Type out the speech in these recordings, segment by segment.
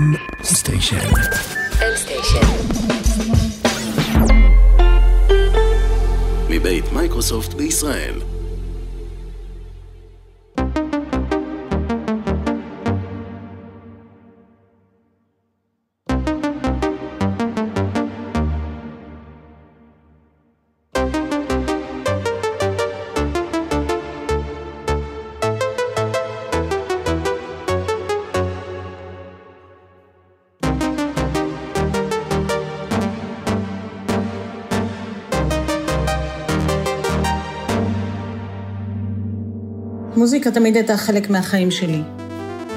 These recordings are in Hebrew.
M סטיישן. M סטיישן. מבית מייקרוסופט בישראל. מוזיקה תמיד הייתה חלק מהחיים שלי.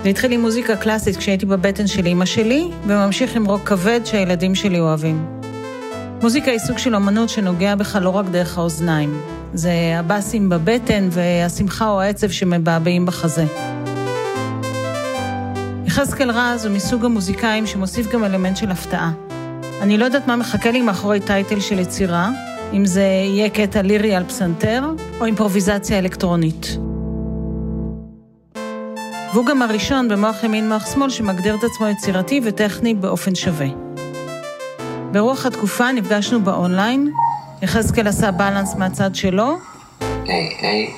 זה התחיל עם מוזיקה קלאסית כשהייתי בבטן של אימא שלי, וממשיך עם רוק כבד שהילדים שלי אוהבים. מוזיקה היא סוג של אמנות שנוגע בך לא רק דרך האוזניים. זה הבאסים בבטן והשמחה או העצב שמבעבעים בחזה. יחזקאל רז הוא מסוג המוזיקאים שמוסיף גם אלמנט של הפתעה. אני לא יודעת מה מחכה לי מאחורי טייטל של יצירה, אם זה יהיה קטע לירי על פסנתר, או אימפרוביזציה אלקטרונית. והוא גם הראשון במוח ימין מוח שמאל שמגדיר את עצמו יצירתי וטכני באופן שווה. ברוח התקופה נפגשנו באונליין, יחזקאל עשה בלנס מהצד שלו. היי, היי,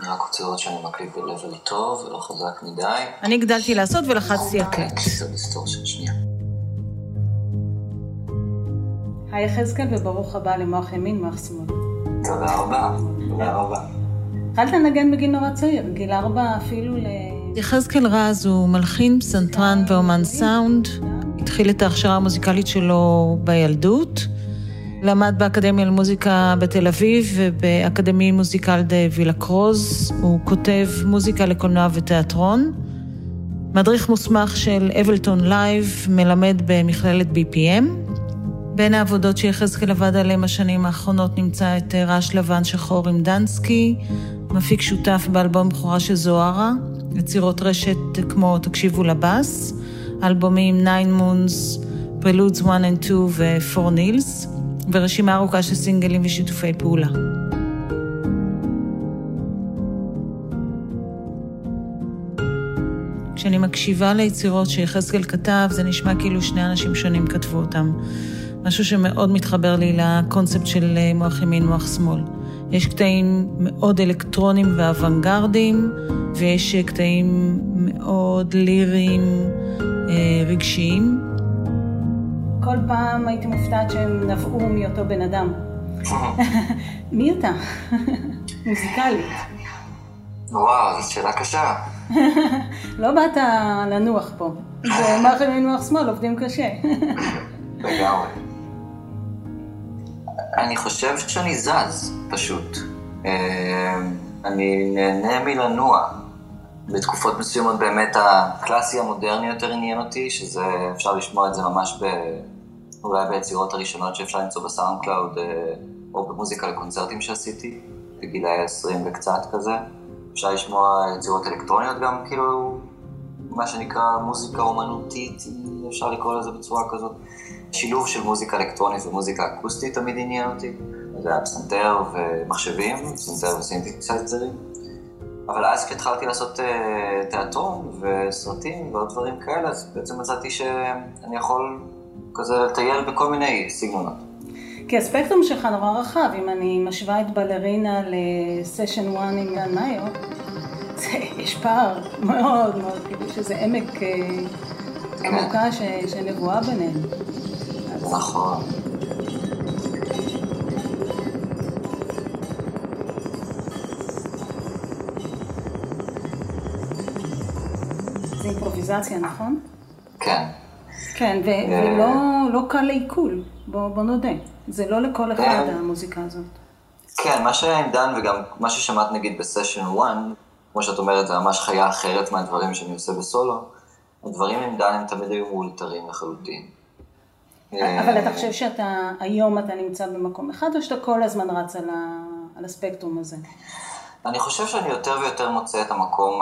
אני רק רוצה לראות שאני מקליט ב-level טוב ולא חזק מדי. אני הגדלתי לעשות ולחצתי הקלט. אוקיי, שנייה. היי יחזקאל וברוך הבא למוח ימין, מוח שמאל. תודה רבה, תודה רבה. התחלת לנגן בגיל נורא צעיר, גיל ארבע אפילו ל... יחזקאל רז הוא מלחין, פסנתרן ואומן סאונד. התחיל את ההכשרה המוזיקלית שלו בילדות. למד באקדמיה למוזיקה בתל אביב ובאקדמיה מוזיקל דה וילה קרוז. הוא כותב מוזיקה לקולנוע ותיאטרון. מדריך מוסמך של Ableton Live, מלמד במכללת BPM. בין העבודות שיחזקאל עבד עליהן השנים האחרונות נמצא את רעש לבן שחור עם דנסקי, מפיק שותף באלבום בכורה של זוהרה, יצירות רשת כמו תקשיבו לבאס, אלבומים 9 מונס, פרלודס 1 and 2 ו-4 נילס, ורשימה ארוכה של סינגלים ושיתופי פעולה. כשאני מקשיבה ליצירות שיחזקאל כתב, זה נשמע כאילו שני אנשים שונים כתבו אותם. משהו שמאוד מתחבר לי לקונספט של מוח ימין, מוח שמאל. יש קטעים מאוד אלקטרונים ואוונגרדיים, ויש קטעים מאוד ליריים, אה, רגשיים. כל פעם הייתי מופתעת שהם נבעו מאותו בן אדם. מי אתה? מוזיקלית. וואו, זו שאלה קשה. לא באת לנוח פה. זה ימין מוח שמאל, עובדים קשה. לגמרי. אני חושב שאני זז, פשוט. אה, אני נהנה מלנוע. בתקופות מסוימות באמת הקלאסי המודרני יותר עניין אותי, שזה, אפשר לשמוע את זה ממש ב... אולי ביצירות הראשונות שאפשר למצוא ב SoundCloud, אה, או במוזיקה לקונצרטים שעשיתי, בגילאי 20 וקצת כזה. אפשר לשמוע יצירות אלקטרוניות גם, כאילו, מה שנקרא מוזיקה אומנותית, אפשר לקרוא לזה בצורה כזאת. שילוב של מוזיקה אלקטרונית ומוזיקה אקוסטית תמיד עניין אותי. זה היה פסנתר ומחשבים, פסנתר וסינתסייזרים. אבל אז כשהתחלתי לעשות uh, תיאטרון וסרטים ועוד דברים כאלה, אז בעצם מצאתי שאני יכול כזה לטייל בכל מיני סגנונות. כי הספקטרום שלך נורא רחב, אם אני משווה את בלרינה לסשן 1 עם מאיו, יש פער מאוד מאוד, כאילו שזה עמק אה. עמוקה שנבואה ביניהם. נכון. זה אימפרוביזציה, נכון? כן. כן, אה, ולא לא קל לעיכול, בוא, בוא נודה. זה לא לכל אחד כן. המוזיקה הזאת. כן, מה שהיה עם דן וגם מה ששמעת נגיד בסשן 1, כמו שאת אומרת, זה ממש חיה אחרת מהדברים שאני עושה בסולו, הדברים עם דן הם תמיד היו מאולתרים לחלוטין. אבל אתה חושב שאתה, היום אתה נמצא במקום אחד, או שאתה כל הזמן רץ על, ה, על הספקטרום הזה? אני חושב שאני יותר ויותר מוצא את המקום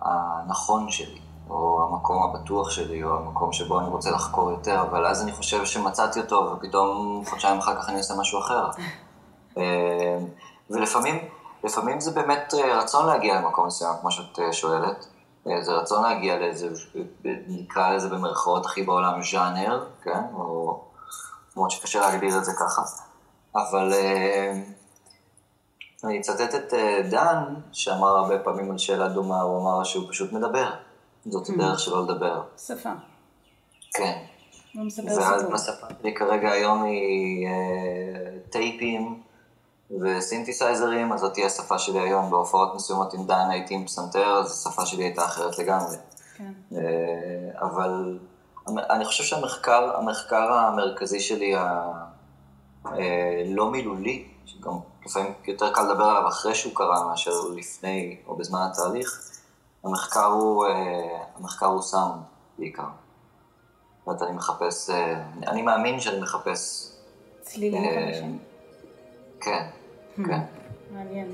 הנכון שלי, או המקום הבטוח שלי, או המקום שבו אני רוצה לחקור יותר, אבל אז אני חושב שמצאתי אותו, ופתאום חודשיים אחר כך אני עושה משהו אחר. אה, ולפעמים, לפעמים זה באמת רצון להגיע למקום מסוים, כמו שאת אה, שואלת. זה רצון להגיע לאיזה, נקרא לזה במרכאות הכי בעולם ז'אנר, כן? או למרות שקשה להגדיר את זה ככה. אבל אני אצטט את דן, שאמר הרבה פעמים על שאלה דומה, הוא אמר שהוא פשוט מדבר. זאת הדרך שלו לדבר. שפה. כן. ואז השפה שלי כרגע היום היא טייפים וסינתסייזרים, אז זאת תהיה השפה שלי היום בהופעות מסוימות עם דן הייתי עם פסנתר, אז השפה שלי הייתה אחרת לגמרי. כן. אבל אני חושב שהמחקר, המחקר המרכזי שלי הלא מילולי, שגם לפעמים יותר קל לדבר עליו אחרי שהוא קרה מאשר לפני או בזמן התהליך, המחקר הוא, המחקר הוא סאונד בעיקר. זאת אומרת, אני מחפש, אני מאמין שאני מחפש... צלילים חדשים. כן, כן. מעניין.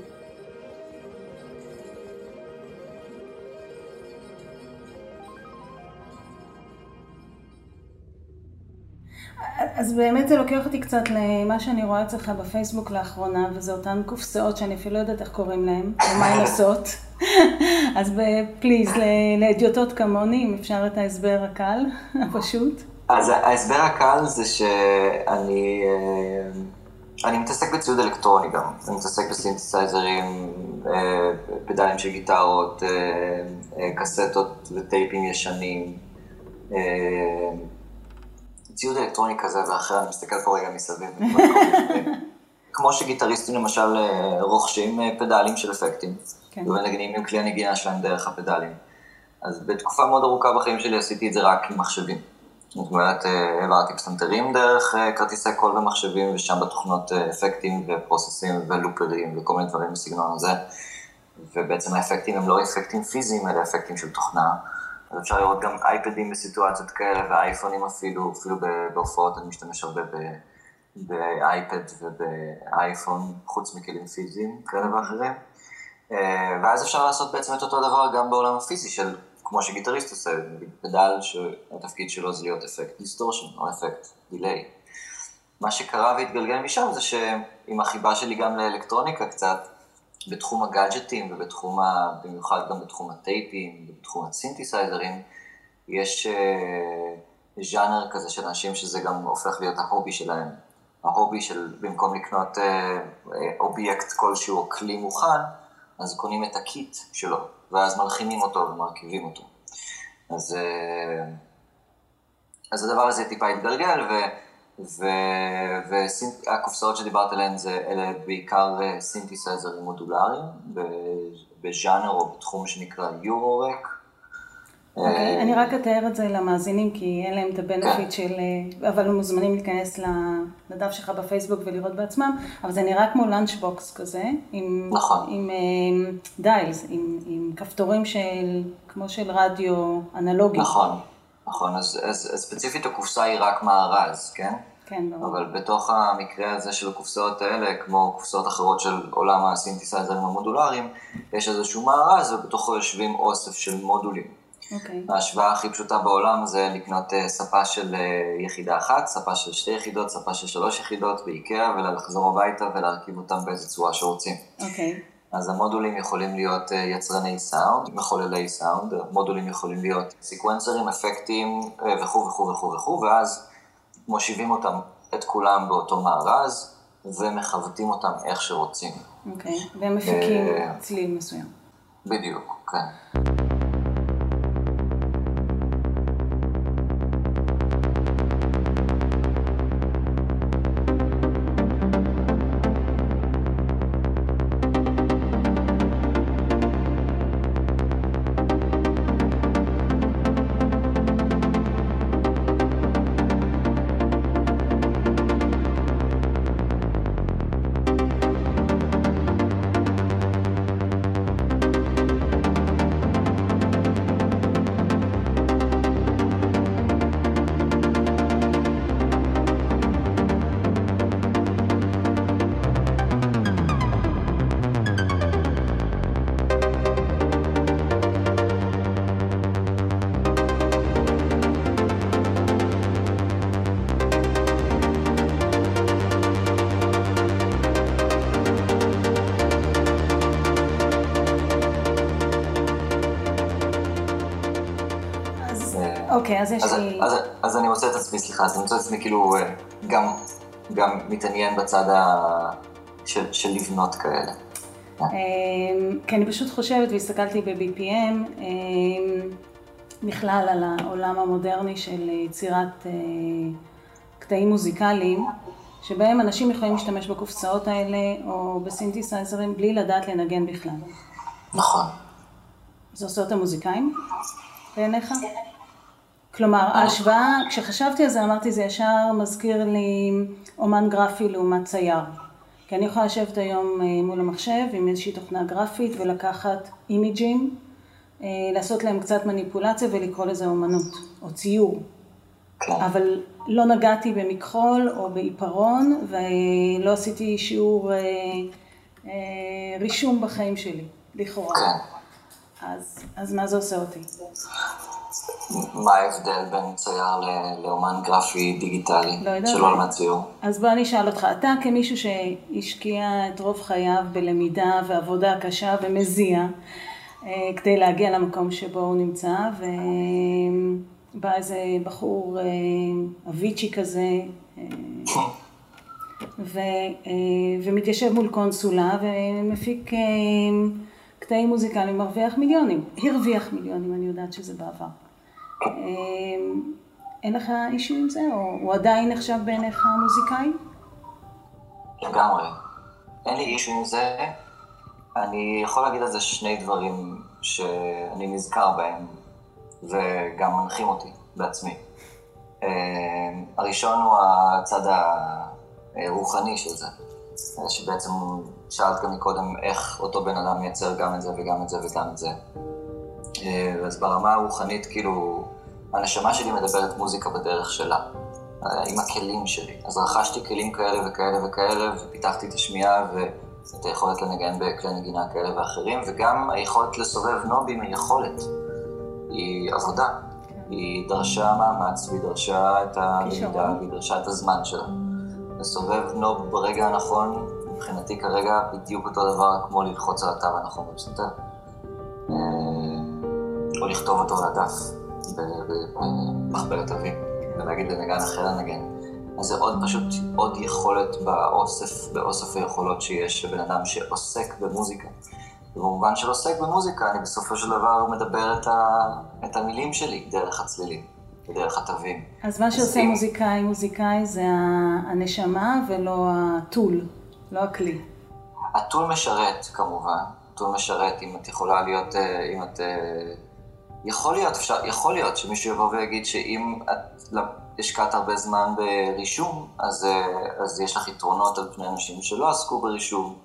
אז באמת זה לוקח אותי קצת למה שאני רואה אצלך בפייסבוק לאחרונה, וזה אותן קופסאות שאני אפילו לא יודעת איך קוראים להן, או מה הן עושות. אז פליז, לאדיוטות כמוני, אם אפשר את ההסבר הקל, הפשוט. אז ההסבר הקל זה שאני... אני מתעסק בציוד אלקטרוני גם, אני מתעסק בסינתסייזרים, אה, פדלים של גיטרות, אה, אה, קסטות וטייפים ישנים, ציוד אלקטרוני כזה ואחר, אני מסתכל פה רגע מסביב. כמו שגיטריסטים למשל רוכשים פדלים של אפקטים, כן. ומנגנים עם כלי הנגינה שלהם דרך הפדלים. אז בתקופה מאוד ארוכה בחיים שלי עשיתי את זה רק עם מחשבים. אומרת, אה, העברתי פסנתרים דרך אה, כרטיסי קול ומחשבים, ושם בתוכנות אה, אפקטים ופרוססים ולופרים וכל מיני דברים בסגנון הזה. ובעצם האפקטים הם לא אפקטים פיזיים, אלא אפקטים של תוכנה. אז אפשר לראות גם אייפדים בסיטואציות כאלה, ואייפונים אפילו, אפילו בהופעות אני משתמש הרבה באייפד ובאייפון, חוץ מכלים פיזיים כאלה ואחרים. ואז אפשר לעשות בעצם את אותו דבר גם בעולם הפיזי של כמו שגיטריסט עושה, פדל שהתפקיד שלו זה להיות אפקט distortion או אפקט delay. מה שקרה והתגלגל משם זה שעם החיבה שלי גם לאלקטרוניקה קצת, בתחום הגאדג'טים ובתחום, ה... במיוחד גם בתחום הטייפים ובתחום הסינתסייזרים, יש אה, ז'אנר כזה של אנשים שזה גם הופך להיות ה hobby שלהם. ה hobby של במקום לקנות אה, אובייקט כלשהו או כלי מוכן, אז קונים את ה kit שלו, ואז מלחימים אותו ומרכיבים אותו. אז, אה, אז הדבר הזה טיפה התגלגל, והקופסאות שדיברת עליהן זה, אלה בעיקר סינתסייזרים מודולריים, בז'אנר או בתחום שנקרא Eurorack. אוקיי, אוקיי, אני רק אתאר את זה למאזינים, כי אין להם את ה benefit כן. של... אבל הם מוזמנים להיכנס לדף שלך בפייסבוק ולראות בעצמם, אבל זה נראה כמו lunchbox כזה, עם, נכון. עם עם dials, עם, עם כפתורים של, כמו של רדיו אנלוגי. נכון, נכון, אז, אז, אז ספציפית הקופסה היא רק מארז, כן? כן, ברור. אבל בתוך המקרה הזה של הקופסאות האלה, כמו קופסאות אחרות של עולם הסינתסייזרים המודולריים, יש איזשהו מארז ובתוכו יושבים אוסף של מודולים. Okay. אוקיי. ההשוואה הכי פשוטה בעולם זה לקנות אה, ספה של אה, יחידה אחת, ספה של שתי יחידות, ספה של שלוש יחידות באיקאה, ולחזור הביתה ולהרכיב אותם באיזה צורה שרוצים. אוקיי. Okay. אז המודולים יכולים להיות אה, יצרני סאונד, מחוללי סאונד, מודולים יכולים להיות סקוונסרים, אפקטים וכו' וכו' וכו' וכו', ואז מושיבים אותם, את כולם באותו מארז, ומכבדים אותם איך שרוצים. אוקיי, okay. והם מפיקים צליל מסוים. בדיוק, כן. אוקיי, אז יש לי... אז אני מוצא את עצמי, סליחה, אז אני מוצא את עצמי כאילו גם מתעניין בצד של לבנות כאלה. כי אני פשוט חושבת, והסתכלתי ב-BPM, בכלל על העולם המודרני של יצירת קטעים מוזיקליים, שבהם אנשים יכולים להשתמש בקופסאות האלה או בסינתסייזרים בלי לדעת לנגן בכלל. נכון. זה עושה אותם מוזיקאים בעיניך? כלומר, ההשוואה, כשחשבתי על זה אמרתי זה ישר מזכיר לי אומן גרפי לעומת צייר. כי אני יכולה לשבת היום אה, מול המחשב עם איזושהי תוכנה גרפית ולקחת אימיג'ים, אה, לעשות להם קצת מניפולציה ולקרוא לזה אומנות, או ציור. כן. אבל לא נגעתי במכחול או בעיפרון ולא עשיתי שיעור אה, אה, רישום בחיים שלי, לכאורה. כן. אז, אז מה זה עושה אותי? מה ההבדל בין צייר לאומן גרפי דיגיטלי, לא שלא למד ציור? אז בוא אני אשאל אותך, אתה כמישהו שהשקיע את רוב חייו בלמידה ועבודה קשה ומזיע, אה, כדי להגיע למקום שבו הוא נמצא, ובא איזה בחור אה, אביצ'י כזה, אה, ו, ומתיישב מול קונסולה ומפיק קטעים מוזיקליים, מרוויח מיליונים, הרוויח מיליונים, אני יודעת שזה בעבר. אמ, אין לך אישו עם זה, או הוא עדיין נחשב בעיניך מוזיקאי? לגמרי. אין לי אישו עם זה. אני יכול להגיד על זה שני דברים שאני נזכר בהם, וגם מנחים אותי בעצמי. אמ, הראשון הוא הצד הרוחני של זה, שבעצם שאלת גם מקודם איך אותו בן אדם מייצר גם את זה וגם את זה וגם את זה. אה, אז ברמה הרוחנית, כאילו, הנשמה שלי מדברת מוזיקה בדרך שלה, אה, עם הכלים שלי. אז רכשתי כלים כאלה וכאלה וכאלה, ופיתחתי את השמיעה ואת היכולת לנגן בכלי נגינה כאלה ואחרים, וגם היכולת לסובב נובים היא יכולת, היא עבודה. היא דרשה מאמץ, והיא דרשה את הלמידה, והיא דרשה את הזמן שלה. לסובב נוב ברגע הנכון, מבחינתי כרגע בדיוק אותו דבר כמו ללחוץ על התו הנכון בפסנתר. אה, או לכתוב אותו על הדף במכפלת אבים, ולהגיד לנגן אחר לנגן. אז זה עוד פשוט עוד יכולת באוסף, באוסף היכולות שיש לבן אדם שעוסק במוזיקה. ובמובן של עוסק במוזיקה, אני בסופו של דבר מדבר את, ה, את המילים שלי דרך הצלילים, ודרך התווים. אז מה שעושה מוזיקאי מוזיקאי זה הנשמה ולא הטול. לא הכלי. הטול משרת כמובן, הטול משרת אם את יכולה להיות, אה, אם את... אה, יכול להיות, אפשר, יכול להיות שמישהו יבוא ויגיד שאם את השקעת הרבה זמן ברישום, אז, אה, אז יש לך יתרונות על פני אנשים שלא עסקו ברישום,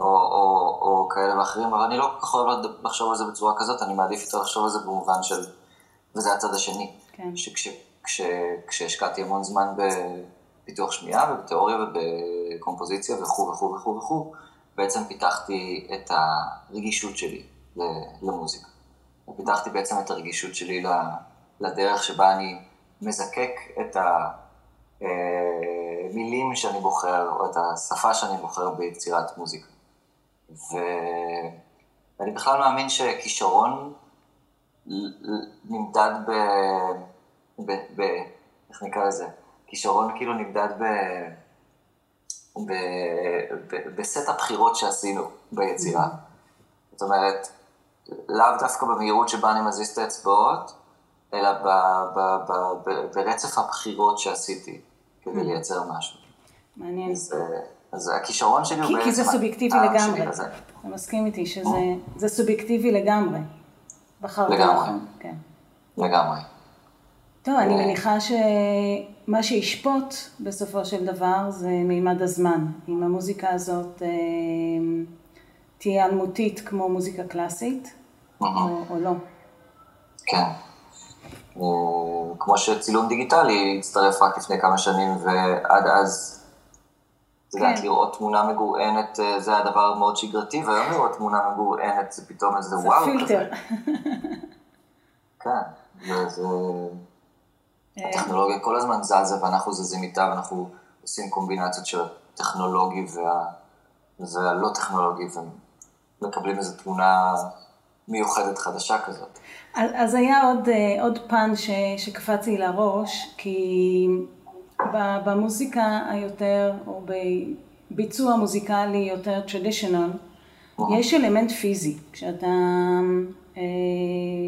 או, או, או כאלה ואחרים, אבל אני לא כל כך אוהב לחשוב על זה בצורה כזאת, אני מעדיף יותר לחשוב על זה במובן של, וזה הצד השני, כן. שכשהשקעתי המון זמן. בפיתוח שמיעה ובתיאוריה ובקומפוזיציה וכו' וכו' וכו' וכו', בעצם פיתחתי את הרגישות שלי למוזיקה. פיתחתי בעצם את הרגישות שלי לדרך שבה אני מזקק את המילים שאני בוחר, או את השפה שאני בוחר ביצירת מוזיקה. ואני בכלל מאמין שכישרון נמדד ב... ב... ב... איך נקרא לזה? כישרון כאילו נמדד ב... ב... ב... בסט הבחירות שעשינו ביצירה. זאת אומרת, לאו דווקא במהירות שבה אני מזיז את האצבעות, אלא ב... ב... ב... ב... ברצף הבחירות שעשיתי כדי לייצר משהו. מעניין. אז, אז הכישרון שלי הוא בעצם... כי זה סובייקטיבי לגמרי. אתה מסכים איתי שזה סובייקטיבי לגמרי. בחרת נכון. כן. לגמרי. טוב, אני מניחה שמה שישפוט בסופו של דבר זה מימד הזמן. אם המוזיקה הזאת אה, תהיה אלמותית כמו מוזיקה קלאסית, או, או לא. כן. כמו שצילום דיגיטלי הצטרף רק לפני כמה שנים, ועד אז, את יודעת, כן. לראות תמונה מגורענת אה, זה הדבר מאוד שגרתי, והיום לראות תמונה מגורענת זה פתאום איזה וואו. זה פילטר. כן, זה... הטכנולוגיה כל הזמן זזה ואנחנו זזים איתה ואנחנו עושים קומבינציות של הטכנולוגי וה... והלא טכנולוגי ומקבלים איזו תמונה מיוחדת חדשה כזאת. אז היה עוד, עוד פן ש, שקפץ לי לראש, כי במוזיקה היותר, או בביצוע מוזיקלי יותר טרדישיונל, יש אלמנט פיזי. כשאתה אה,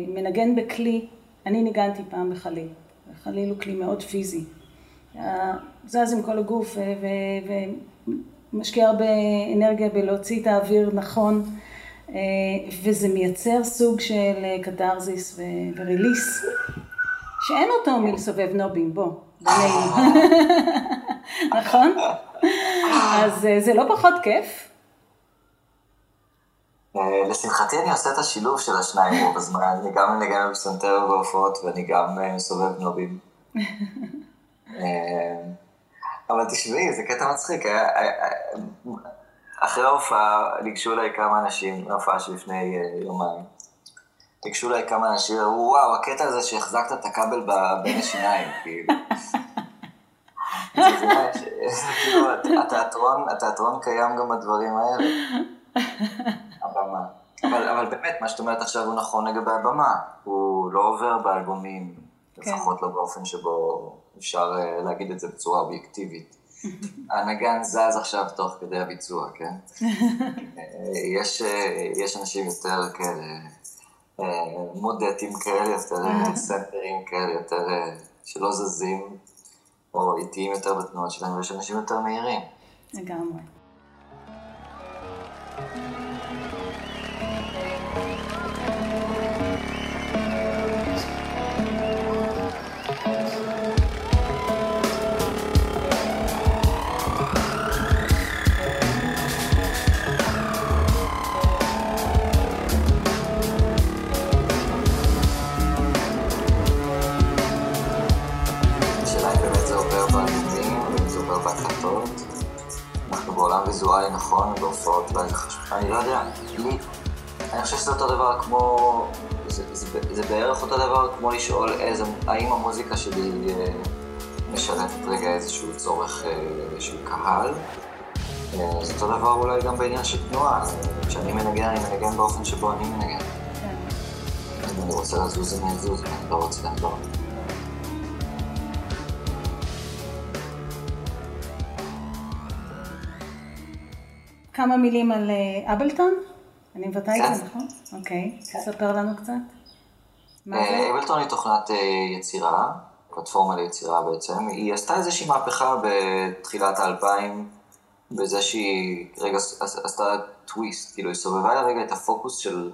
מנגן בכלי, אני ניגנתי פעם בחליל, חליל הוא כלי מאוד פיזי. זז עם כל הגוף ומשקיע הרבה אנרגיה בלהוציא את האוויר נכון, אה, וזה מייצר סוג של קתרזיס וריליס, שאין אותו מלסובב נובים, בוא. נכון? אז אה, זה לא פחות כיף. אה, לשמחתי אני עושה את השילוב של השניים רוב הזמן, אני גם מנגן בפסנתר בהופעות ואני גם אה, מסובב נובים. אבל תשמעי, זה קטע מצחיק. אחרי ההופעה ניגשו אליי כמה אנשים, ההופעה שלפני יומיים. ניגשו אליי כמה אנשים, אמרו, וואו, הקטע הזה שהחזקת את הכבל בין השיניים, כאילו. כאילו, התיאטרון, התיאטרון קיים גם בדברים האלה. הבמה. אבל, אבל באמת, מה שאת אומרת עכשיו הוא נכון לגבי הבמה. הוא לא עובר באלבומים, כן. לפחות לא באופן שבו אפשר אה, להגיד את זה בצורה אובייקטיבית. הנגן זז עכשיו תוך כדי הביצוע, כן? אה, יש, אה, יש אנשים יותר כאלה, מודטים כאלה, יותר סנטרים כאלה, יותר שלא זזים. או איטיים יותר בתנועות שלהם, ויש אנשים יותר מהירים. לגמרי. נכון, בהופעות אני לא יודע, לי, אני חושב שזה אותו דבר כמו, זה, זה, זה בערך אותו דבר כמו לשאול איזה, האם המוזיקה שלי אה, משרתת רגע איזשהו צורך אה, של קהל. אה, זה אותו דבר אולי גם בעניין של תנועה, כשאני מנגן, אני מנגן באופן שבו אני מנגן. כן. אם אני רוצה לזוז, אני אזוז, אם אני לא רוצה, אני לא. כמה מילים על אה, Ableton? אני מבטא את זה, נכון? אוקיי, תספר לנו קצת. אה, Ableton היא תוכנת אה, יצירה, פלטפורמה ליצירה בעצם. היא עשתה איזושהי מהפכה בתחילת האלפיים, בזה שהיא רגע עשתה טוויסט, כאילו היא סובבה לרגע את הפוקוס של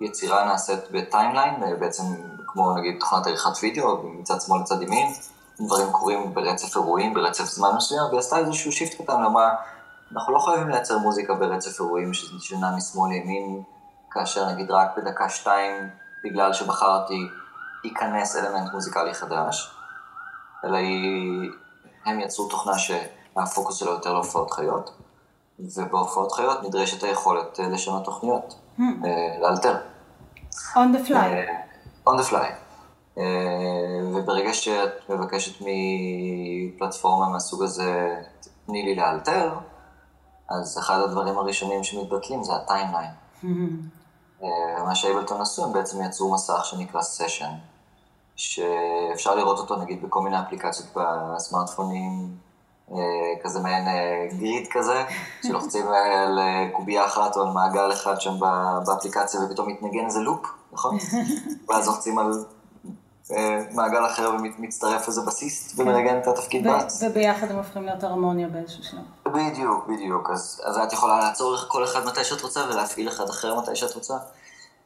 יצירה נעשית ב timeline, בעצם כמו נגיד תוכנת עריכת וידאו, מצד שמאל לצד ימין, דברים קורים ברצף אירועים, ברצף זמן מסוים, והיא עשתה איזשהו shift קטן, למה אנחנו לא חייבים לייצר מוזיקה ברצף אירועים שנע משמאל לימין, כאשר נגיד רק בדקה שתיים, בגלל שבחרתי, ייכנס אלמנט מוזיקלי חדש, אלא היא... הם יצרו תוכנה שהפוקוס שלו יותר להופעות חיות, ובהופעות חיות נדרשת היכולת אה, לשנות תוכניות, hmm. אה, לאלתר. On the fly. אה, on the fly. וברגע שאת מבקשת מפלטפורמה מהסוג הזה, תני לי לאלתר, אז אחד הדברים הראשונים שמתבטלים זה ה timeline. אה, מה ש Ableton עשו, הם בעצם יצרו מסך שנקרא session, שאפשר לראות אותו נגיד בכל מיני אפליקציות בסמארטפונים, אה, כזה מעין אה, grid כזה, שלוחצים על קובייה אחת או על מעגל אחד שם באפליקציה ופתאום מתנגן איזה loop, נכון? ואז לוחצים על מעגל אחר ומצטרף איזה בסיסט. ומנגן את התפקיד באס. וביחד הם הופכים להיות הרמוניה באיזשהו שלב. בדיוק, בדיוק. אז, אז את יכולה לעצור כל אחד מתי שאת רוצה ולהפעיל אחד אחר מתי שאת רוצה.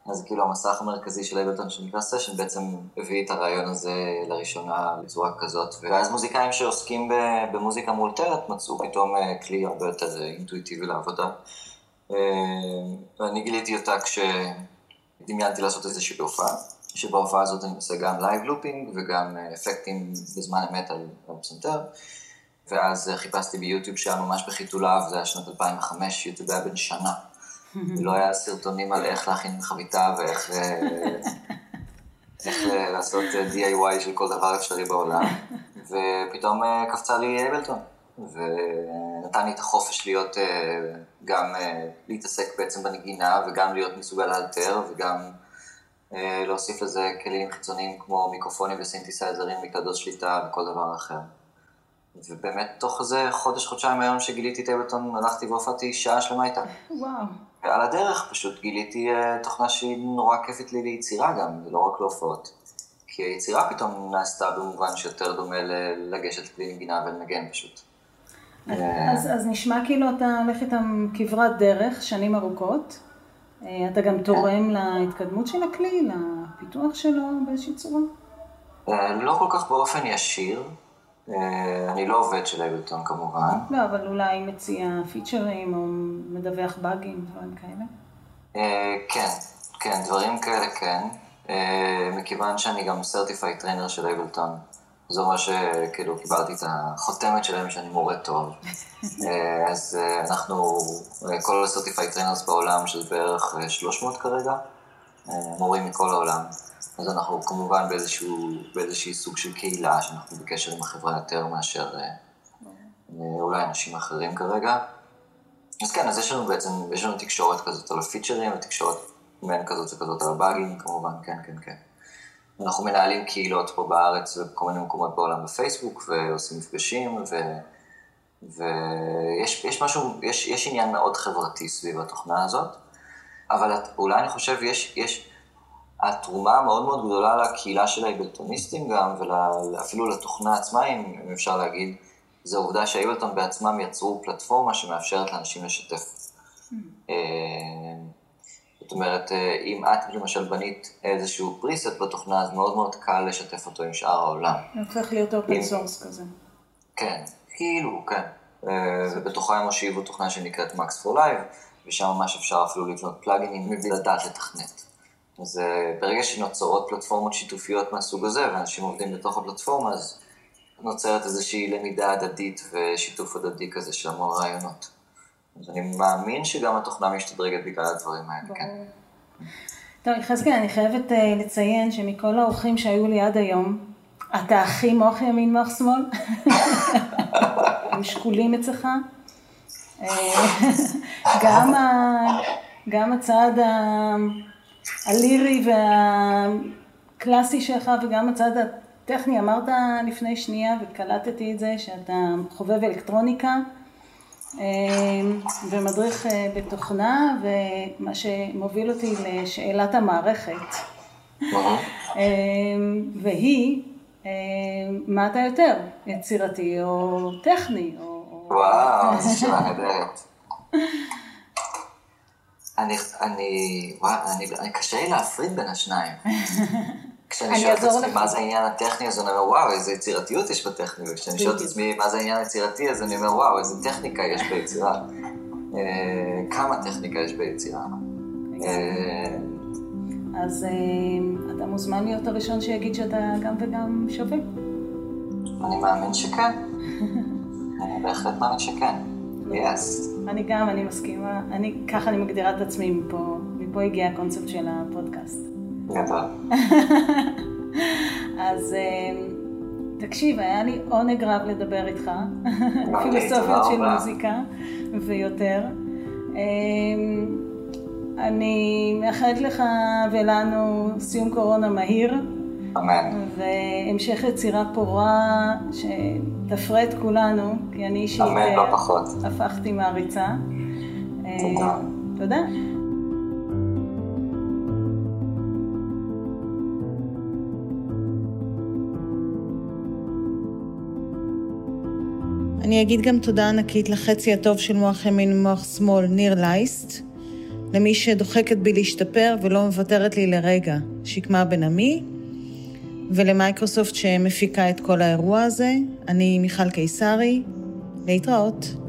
אז כאילו המסך המרכזי של אייבלטון שנקרא סשן בעצם הביא את הרעיון הזה לראשונה בצורה כזאת. ואז מוזיקאים שעוסקים במוזיקה מאולתרת מצאו פתאום אה, כלי הרבה יותר אה, אינטואיטיבי לעבודה. אה, ואני גיליתי אותה כשדמיינתי לעשות איזושהי הופעה. שבהופעה הזאת אני עושה גם live looping וגם אפקטים בזמן אמת על פסנתר. ואז חיפשתי ביוטיוב שהיה ממש בחיתוליו, זה היה שנת 2005, יוטיוב היה בן שנה. לא היה סרטונים על איך להכין חביתה ואיך אה, איך לעשות אה, DIY של כל דבר אפשרי בעולם. ופתאום אה, קפצה לי Ableton. ונתן לי את החופש להיות, גם להתעסק בעצם בנגינה וגם להיות מסוגל לאלתר וגם להוסיף לזה כלים חיצוניים כמו מיקרופונים וסינתסייזרים, מקלדות שליטה וכל דבר אחר. ובאמת, תוך איזה חודש, חודשיים היום שגיליתי את אבלטון, הלכתי והופעתי שעה שלמה איתה. וואו. ועל הדרך פשוט גיליתי uh, תוכנה שהיא נורא כיפית לי ליצירה גם, ולא רק להופעות. כי היצירה פתאום נעשתה במובן שיותר דומה לגשת כלי נגינה ולנגן פשוט. אז, אה, אז, אז נשמע כאילו אתה הולך איתם כברת דרך, שנים ארוכות. אה, אתה גם תורם להתקדמות של הכלי, לפיתוח שלו באיזושהי צורה? לא כל כך באופן ישיר. אה, אני לא עובד של אבלטון כמובן. לא, אבל אולי מציע פיצ'רים או מדווח באגים, דברים כאלה? אה, כן, כן, דברים כאלה כן. אה, מכיוון שאני גם certified trainer של אבלטון. זה אומר שכאילו קיבלתי את החותמת שלהם שאני מורה טוב. אז אנחנו, כל ה certified trainers בעולם, שזה בערך 300 כרגע, מורים מכל העולם. אז אנחנו כמובן באיזשהו, באיזשהי סוג של קהילה, שאנחנו בקשר עם החברה יותר מאשר אה, אולי אנשים אחרים כרגע. אז כן, אז יש לנו בעצם, יש לנו תקשורת כזאת על הפיצ'רים, ותקשורת מעין כזאת וכזאת על הבאגים, כמובן, כן, כן, כן. אנחנו מנהלים קהילות פה בארץ ובכל מיני מקומות בעולם בפייסבוק, ועושים מפגשים, ו... ויש יש משהו, יש, יש עניין מאוד חברתי סביב התוכנה הזאת, אבל אולי אני חושב, יש, יש, התרומה המאוד מאוד גדולה לקהילה של האבלטוניסטים גם, ואפילו לתוכנה עצמה, אם אפשר להגיד, זה העובדה שהאבלטון בעצמם יצרו פלטפורמה שמאפשרת לאנשים לשתף. Hmm. זאת אומרת, אה, אם אתה למשל בנית איזשהו preset בתוכנה, אז מאוד מאוד קל לשתף אותו עם שאר העולם. הופך להיות open source כזה. כן, כאילו, כן. אה, ובתוכה הם הושיבו תוכנה שנקראת Max for Live, ושם ממש אפשר אפילו לבנות פלאגינים מבלי לדעת לתכנת. אז אה, ברגע שנוצרות פלטפורמות שיתופיות מהסוג הזה, ואנשים עובדים בתוך הפלטפורמה, אז נוצרת איזושהי למידה הדדית ושיתוף הדדי כזה של המון רעיונות. אז אני מאמין שגם התוכנה משתדרגת בגלל הדברים האלה, כן. טוב, יחזקאל, אני חייבת אה, לציין שמכל האורחים שהיו לי עד היום, אתה הכי מוח ימין מוח שמאל. הם שקולים אצלך. אה, גם הצד הלירי והקלאסי שלך וגם הצד הטכני, אמרת לפני שנייה וקלטתי את זה שאתה חובב אלקטרוניקה ומדריך אה, בתוכנה ומה שמוביל אותי לשאלת המערכת אה, והיא מה אתה יותר, יצירתי או טכני? וואו, זו שאלה נהדרת. אני, אני, אני, אני קשה לי להפריד בין השניים. כשאני שואל את עצמי מה זה העניין הטכני, אז אני אומר, וואו, איזה יצירתיות יש בטכני, וכשאני שואל את עצמי מה זה העניין היצירתי, אז אני אומר, וואו, איזה טכניקה יש ביצירה. אה, כמה טכניקה יש ביצירה. אה, אז אה, אתה מוזמן להיות הראשון שיגיד שאתה גם וגם שווה. אני מאמין שכן. אני בהחלט מאמין שכן. יס. אני גם, אני מסכימה. אני, ככה אני מגדירה את עצמי מפה. מפה הגיע הקונספט של הפודקאסט. גדול. אז אה, תקשיב, היה לי עונג רב לדבר איתך. פילוסופיות של מוזיקה ויותר. אה, אני מאחלת לך ולנו סיום קורונה מהיר. אמן. והמשך יצירה פורה שתפרה את כולנו, כי אני אישית... אמן, לא פחות. הפכתי מעריצה. תודה. אה, תודה. אני אגיד גם תודה ענקית לחצי הטוב של מוח ימין ומוח שמאל, ניר לייסט, למי שדוחקת בי להשתפר ולא מוותרת לי לרגע, שקמה בן עמי, ולמייקרוסופט שמפיקה את כל האירוע הזה. אני מיכל קיסרי, להתראות.